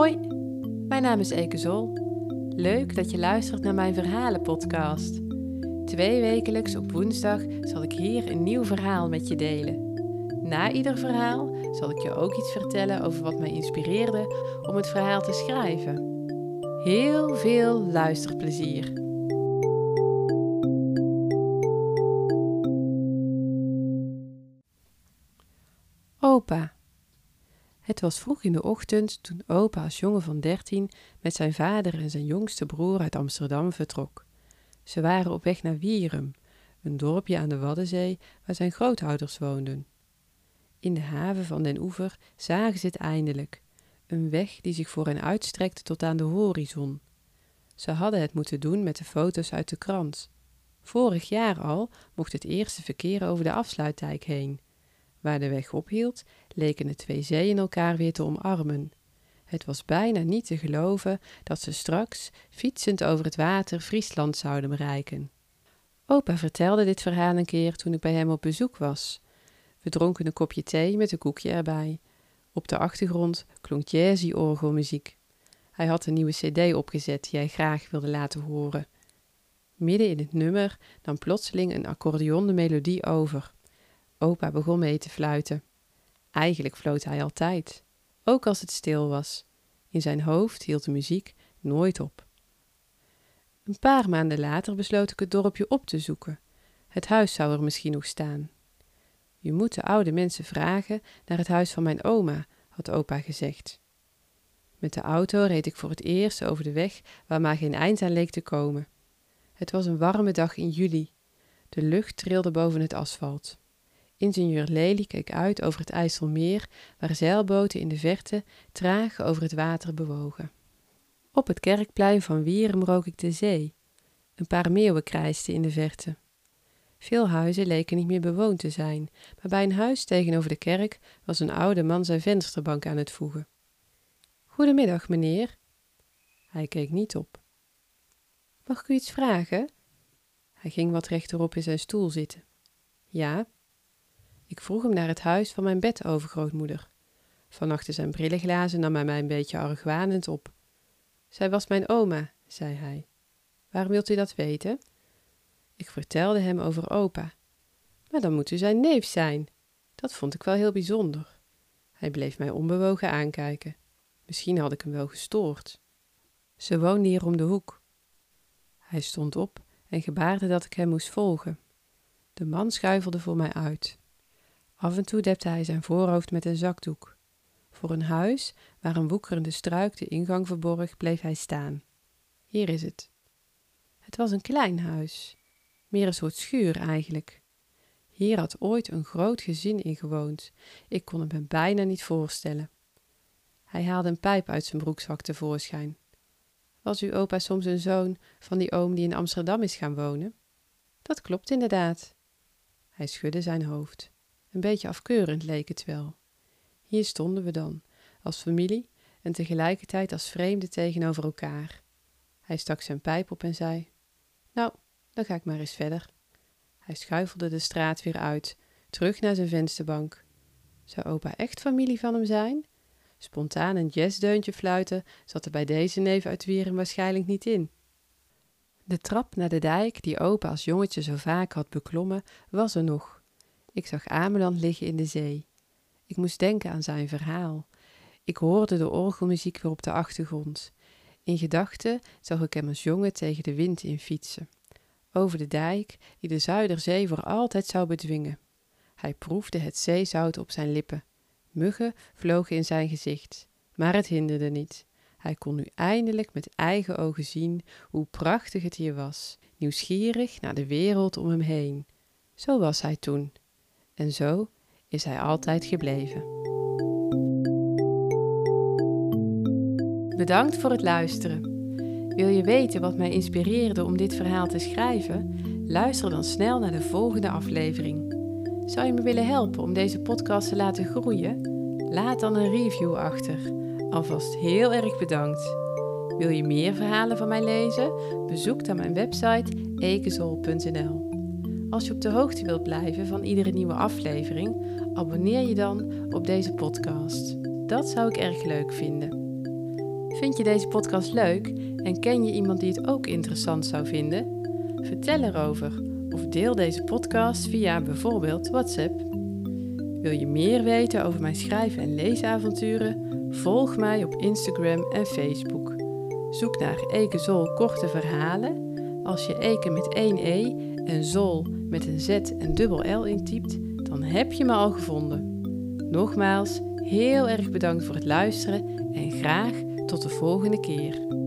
Hoi, mijn naam is Eke Zol. Leuk dat je luistert naar mijn verhalenpodcast. Twee wekelijks op woensdag zal ik hier een nieuw verhaal met je delen. Na ieder verhaal zal ik je ook iets vertellen over wat mij inspireerde om het verhaal te schrijven. Heel veel luisterplezier. Opa. Het was vroeg in de ochtend toen opa als jongen van dertien met zijn vader en zijn jongste broer uit Amsterdam vertrok. Ze waren op weg naar Wierum, een dorpje aan de Waddenzee waar zijn grootouders woonden. In de haven van den oever zagen ze het eindelijk, een weg die zich voor hen uitstrekte tot aan de horizon. Ze hadden het moeten doen met de foto's uit de krant. Vorig jaar al mocht het eerste verkeer over de afsluitdijk heen. Waar de weg ophield, leken de twee zeeën elkaar weer te omarmen. Het was bijna niet te geloven dat ze straks, fietsend over het water, Friesland zouden bereiken. Opa vertelde dit verhaal een keer toen ik bij hem op bezoek was. We dronken een kopje thee met een koekje erbij. Op de achtergrond klonk jazzy orgelmuziek. Hij had een nieuwe cd opgezet die hij graag wilde laten horen. Midden in het nummer nam plotseling een accordeon de melodie over. Opa begon mee te fluiten. Eigenlijk floot hij altijd, ook als het stil was. In zijn hoofd hield de muziek nooit op. Een paar maanden later besloot ik het dorpje op te zoeken. Het huis zou er misschien nog staan. Je moet de oude mensen vragen naar het huis van mijn oma, had opa gezegd. Met de auto reed ik voor het eerst over de weg waar maar geen eind aan leek te komen. Het was een warme dag in juli. De lucht trilde boven het asfalt. Ingenieur Lely keek uit over het IJsselmeer, waar zeilboten in de verte traag over het water bewogen. Op het kerkplein van Wierum rook ik de zee. Een paar meeuwen krijsten in de verte. Veel huizen leken niet meer bewoond te zijn, maar bij een huis tegenover de kerk was een oude man zijn vensterbank aan het voegen. Goedemiddag, meneer. Hij keek niet op. Mag ik u iets vragen? Hij ging wat rechterop in zijn stoel zitten. Ja. Ik vroeg hem naar het huis van mijn bedovergrootmoeder. Van achter zijn brillenglazen nam hij mij een beetje argwanend op. Zij was mijn oma, zei hij. Waarom wilt u dat weten? Ik vertelde hem over opa. Maar dan moet u zijn neef zijn. Dat vond ik wel heel bijzonder. Hij bleef mij onbewogen aankijken. Misschien had ik hem wel gestoord. Ze woonde hier om de hoek. Hij stond op en gebaarde dat ik hem moest volgen. De man schuifelde voor mij uit. Af en toe depte hij zijn voorhoofd met een zakdoek. Voor een huis waar een woekerende struik de ingang verborg, bleef hij staan. Hier is het. Het was een klein huis, meer een soort schuur eigenlijk. Hier had ooit een groot gezin in gewoond. Ik kon het me bijna niet voorstellen. Hij haalde een pijp uit zijn broekzak tevoorschijn. Was uw opa soms een zoon van die oom die in Amsterdam is gaan wonen? Dat klopt inderdaad. Hij schudde zijn hoofd. Een beetje afkeurend leek het wel. Hier stonden we dan, als familie en tegelijkertijd als vreemden tegenover elkaar. Hij stak zijn pijp op en zei: Nou, dan ga ik maar eens verder. Hij schuifelde de straat weer uit, terug naar zijn vensterbank. Zou opa echt familie van hem zijn? Spontaan een jazzdeuntje fluiten zat er bij deze neef uit Wieren waarschijnlijk niet in. De trap naar de dijk, die opa als jongetje zo vaak had beklommen, was er nog. Ik zag Ameland liggen in de zee. Ik moest denken aan zijn verhaal. Ik hoorde de orgelmuziek weer op de achtergrond. In gedachten zag ik hem als jongen tegen de wind in fietsen. Over de dijk die de Zuiderzee voor altijd zou bedwingen. Hij proefde het zeezout op zijn lippen. Muggen vlogen in zijn gezicht, maar het hinderde niet. Hij kon nu eindelijk met eigen ogen zien hoe prachtig het hier was, nieuwsgierig naar de wereld om hem heen. Zo was hij toen. En zo is hij altijd gebleven. Bedankt voor het luisteren. Wil je weten wat mij inspireerde om dit verhaal te schrijven? Luister dan snel naar de volgende aflevering. Zou je me willen helpen om deze podcast te laten groeien? Laat dan een review achter. Alvast heel erg bedankt. Wil je meer verhalen van mij lezen? Bezoek dan mijn website ekezol.nl. Als je op de hoogte wilt blijven van iedere nieuwe aflevering, abonneer je dan op deze podcast. Dat zou ik erg leuk vinden. Vind je deze podcast leuk en ken je iemand die het ook interessant zou vinden? Vertel erover of deel deze podcast via bijvoorbeeld WhatsApp. Wil je meer weten over mijn schrijven- en leesavonturen? Volg mij op Instagram en Facebook. Zoek naar Eke Zol Korte Verhalen. Als je Eke met één E en Zol met een Z en dubbel L intypt, dan heb je me al gevonden. Nogmaals, heel erg bedankt voor het luisteren en graag tot de volgende keer.